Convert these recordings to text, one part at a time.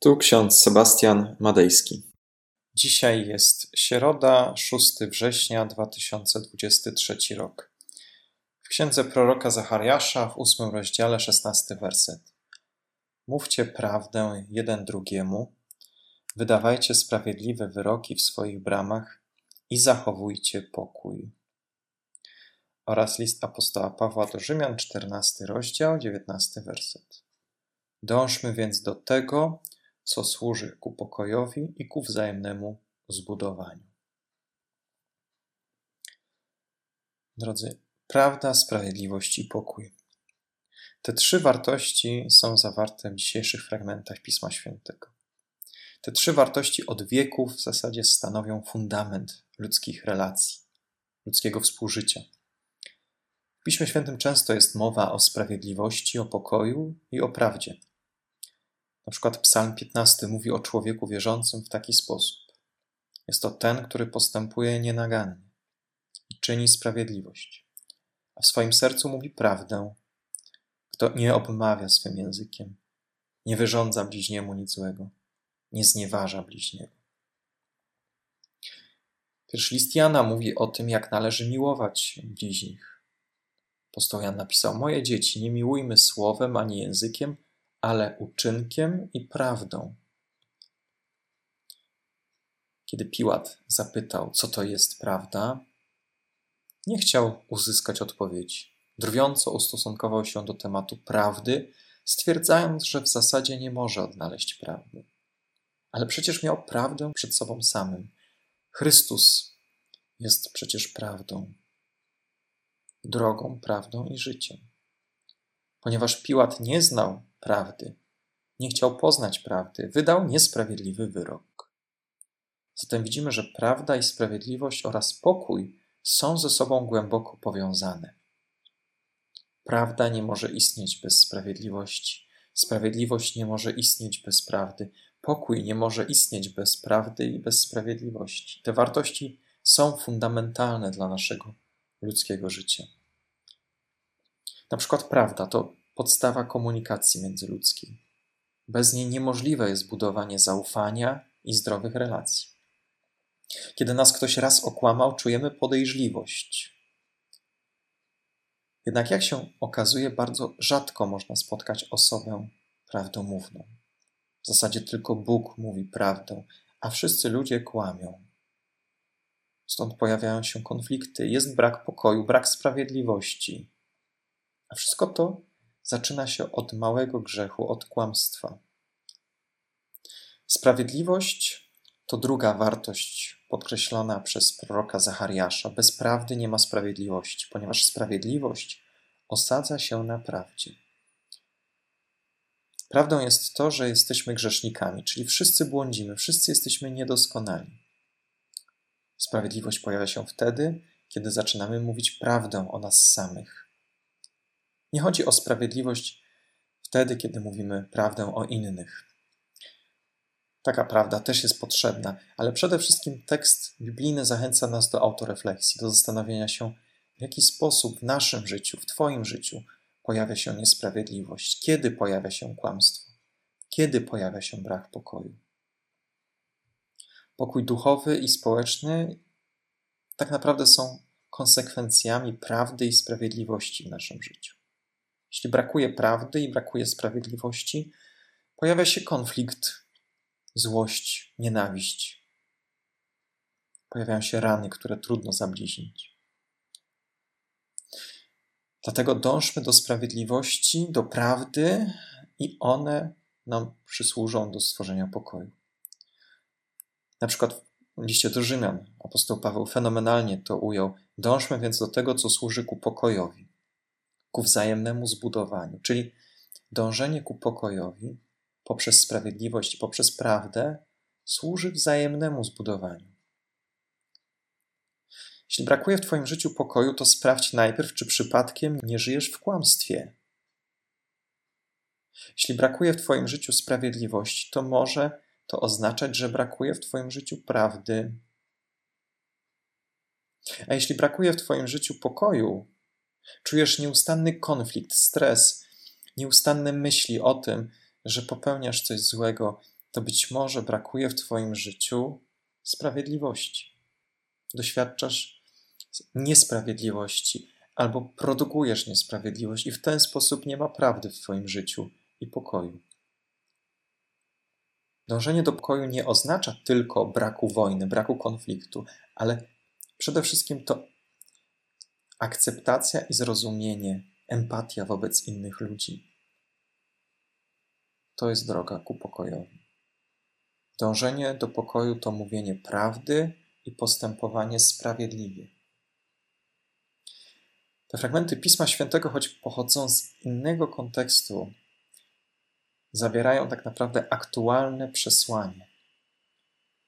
Tu ksiądz Sebastian Madejski. Dzisiaj jest środa, 6 września 2023 rok. W księdze proroka Zachariasza w ósmym rozdziale, 16 werset. Mówcie prawdę jeden drugiemu, wydawajcie sprawiedliwe wyroki w swoich bramach i zachowujcie pokój. Oraz list apostoła Pawła do Rzymian, 14 rozdział, 19 werset. Dążmy więc do tego, co służy ku pokojowi i ku wzajemnemu zbudowaniu. Drodzy, prawda, sprawiedliwość i pokój. Te trzy wartości są zawarte w dzisiejszych fragmentach Pisma Świętego. Te trzy wartości od wieków w zasadzie stanowią fundament ludzkich relacji, ludzkiego współżycia. W Piśmie Świętym często jest mowa o sprawiedliwości, o pokoju i o prawdzie. Na przykład Psalm 15 mówi o człowieku wierzącym w taki sposób. Jest to ten, który postępuje nienagannie i czyni sprawiedliwość, a w swoim sercu mówi prawdę, kto nie obmawia swym językiem, nie wyrządza bliźniemu nic złego, nie znieważa bliźniego. Pierwszy list Jana mówi o tym, jak należy miłować bliźnich. Apostoł Jan napisał: Moje dzieci, nie miłujmy słowem ani językiem, ale uczynkiem i prawdą. Kiedy Piłat zapytał, co to jest prawda, nie chciał uzyskać odpowiedzi. Drwiąco ustosunkował się do tematu prawdy, stwierdzając, że w zasadzie nie może odnaleźć prawdy. Ale przecież miał prawdę przed sobą samym. Chrystus jest przecież prawdą, drogą, prawdą i życiem. Ponieważ Piłat nie znał prawdy, nie chciał poznać prawdy, wydał niesprawiedliwy wyrok. Zatem widzimy, że prawda i sprawiedliwość oraz pokój są ze sobą głęboko powiązane. Prawda nie może istnieć bez sprawiedliwości, sprawiedliwość nie może istnieć bez prawdy, pokój nie może istnieć bez prawdy i bez sprawiedliwości. Te wartości są fundamentalne dla naszego ludzkiego życia. Na przykład prawda to podstawa komunikacji międzyludzkiej. Bez niej niemożliwe jest budowanie zaufania i zdrowych relacji. Kiedy nas ktoś raz okłamał, czujemy podejrzliwość. Jednak jak się okazuje, bardzo rzadko można spotkać osobę prawdomówną. W zasadzie tylko Bóg mówi prawdę, a wszyscy ludzie kłamią. Stąd pojawiają się konflikty, jest brak pokoju, brak sprawiedliwości. A wszystko to zaczyna się od małego grzechu, od kłamstwa. Sprawiedliwość to druga wartość podkreślona przez proroka Zachariasza. Bez prawdy nie ma sprawiedliwości, ponieważ sprawiedliwość osadza się na prawdzie. Prawdą jest to, że jesteśmy grzesznikami, czyli wszyscy błądzimy, wszyscy jesteśmy niedoskonali. Sprawiedliwość pojawia się wtedy, kiedy zaczynamy mówić prawdę o nas samych. Nie chodzi o sprawiedliwość wtedy, kiedy mówimy prawdę o innych. Taka prawda też jest potrzebna, ale przede wszystkim tekst biblijny zachęca nas do autorefleksji, do zastanowienia się, w jaki sposób w naszym życiu, w Twoim życiu pojawia się niesprawiedliwość, kiedy pojawia się kłamstwo, kiedy pojawia się brak pokoju. Pokój duchowy i społeczny tak naprawdę są konsekwencjami prawdy i sprawiedliwości w naszym życiu. Jeśli brakuje prawdy i brakuje sprawiedliwości, pojawia się konflikt, złość, nienawiść. Pojawiają się rany, które trudno zabliźnić. Dlatego dążmy do sprawiedliwości, do prawdy, i one nam przysłużą do stworzenia pokoju. Na przykład w liście do Rzymian apostoł Paweł fenomenalnie to ujął. Dążmy więc do tego, co służy ku pokojowi ku wzajemnemu zbudowaniu, czyli dążenie ku pokojowi poprzez sprawiedliwość poprzez prawdę służy wzajemnemu zbudowaniu. Jeśli brakuje w Twoim życiu pokoju, to sprawdź najpierw, czy przypadkiem nie żyjesz w kłamstwie. Jeśli brakuje w Twoim życiu sprawiedliwości, to może to oznaczać, że brakuje w Twoim życiu prawdy. A jeśli brakuje w Twoim życiu pokoju, Czujesz nieustanny konflikt, stres, nieustanne myśli o tym, że popełniasz coś złego, to być może brakuje w Twoim życiu sprawiedliwości. Doświadczasz niesprawiedliwości albo produkujesz niesprawiedliwość, i w ten sposób nie ma prawdy w Twoim życiu i pokoju. Dążenie do pokoju nie oznacza tylko braku wojny, braku konfliktu, ale przede wszystkim to akceptacja i zrozumienie, empatia wobec innych ludzi. To jest droga ku pokojowi. Dążenie do pokoju to mówienie prawdy i postępowanie sprawiedliwie. Te fragmenty Pisma Świętego, choć pochodzą z innego kontekstu, zawierają tak naprawdę aktualne przesłanie.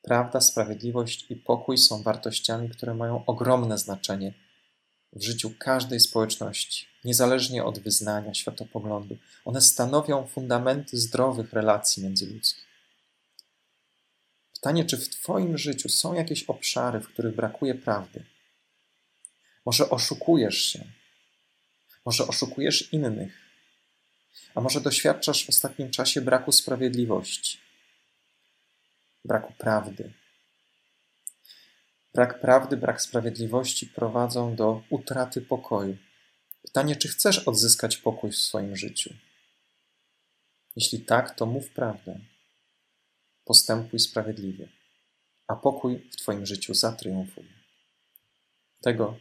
Prawda, sprawiedliwość i pokój są wartościami, które mają ogromne znaczenie w życiu każdej społeczności, niezależnie od wyznania, światopoglądu. One stanowią fundamenty zdrowych relacji międzyludzkich. Pytanie, czy w Twoim życiu są jakieś obszary, w których brakuje prawdy? Może oszukujesz się, może oszukujesz innych, a może doświadczasz w ostatnim czasie braku sprawiedliwości, braku prawdy. Brak prawdy, brak sprawiedliwości prowadzą do utraty pokoju. Pytanie, czy chcesz odzyskać pokój w swoim życiu? Jeśli tak, to mów prawdę. Postępuj sprawiedliwie, a pokój w Twoim życiu zatriumfuje. Tego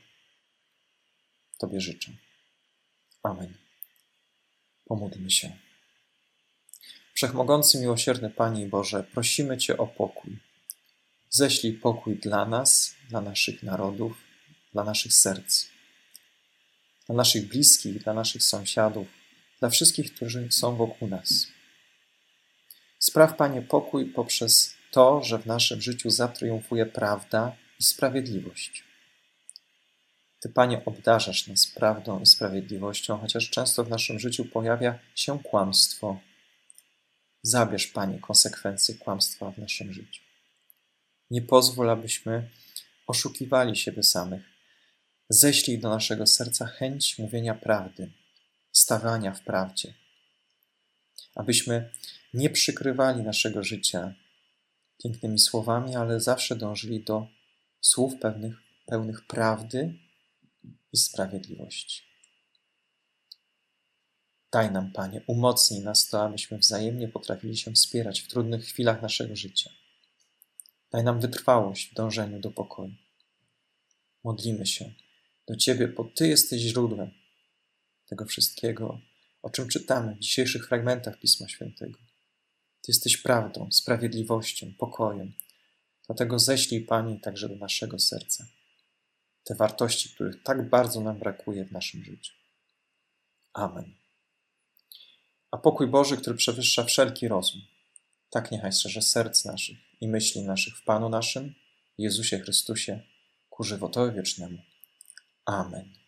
Tobie życzę. Amen. Pomódlmy się. Wszechmogący, miłosierny Panie Boże, prosimy Cię o pokój. Ześlij pokój dla nas, dla naszych narodów, dla naszych serc, dla naszych bliskich, dla naszych sąsiadów, dla wszystkich, którzy są wokół nas. Spraw, Panie, pokój poprzez to, że w naszym życiu zatriumfuje prawda i sprawiedliwość. Ty, Panie, obdarzasz nas prawdą i sprawiedliwością, chociaż często w naszym życiu pojawia się kłamstwo. Zabierz, Panie, konsekwencje kłamstwa w naszym życiu. Nie pozwól, abyśmy oszukiwali siebie samych. Ześlij do naszego serca chęć mówienia prawdy, stawania w prawdzie. Abyśmy nie przykrywali naszego życia pięknymi słowami, ale zawsze dążyli do słów pewnych, pełnych prawdy i sprawiedliwości. Daj nam, Panie, umocnij nas to, abyśmy wzajemnie potrafili się wspierać w trudnych chwilach naszego życia. Daj nam wytrwałość w dążeniu do pokoju. Modlimy się do Ciebie, bo Ty jesteś źródłem tego wszystkiego, o czym czytamy w dzisiejszych fragmentach Pisma Świętego. Ty jesteś prawdą, sprawiedliwością, pokojem. Dlatego ześlij, Panie, także do naszego serca te wartości, których tak bardzo nam brakuje w naszym życiu. Amen. A pokój Boży, który przewyższa wszelki rozum, tak niechaj strzeże serc naszych i myśli naszych w Panu naszym, Jezusie Chrystusie, ku żywotowi wiecznemu. Amen.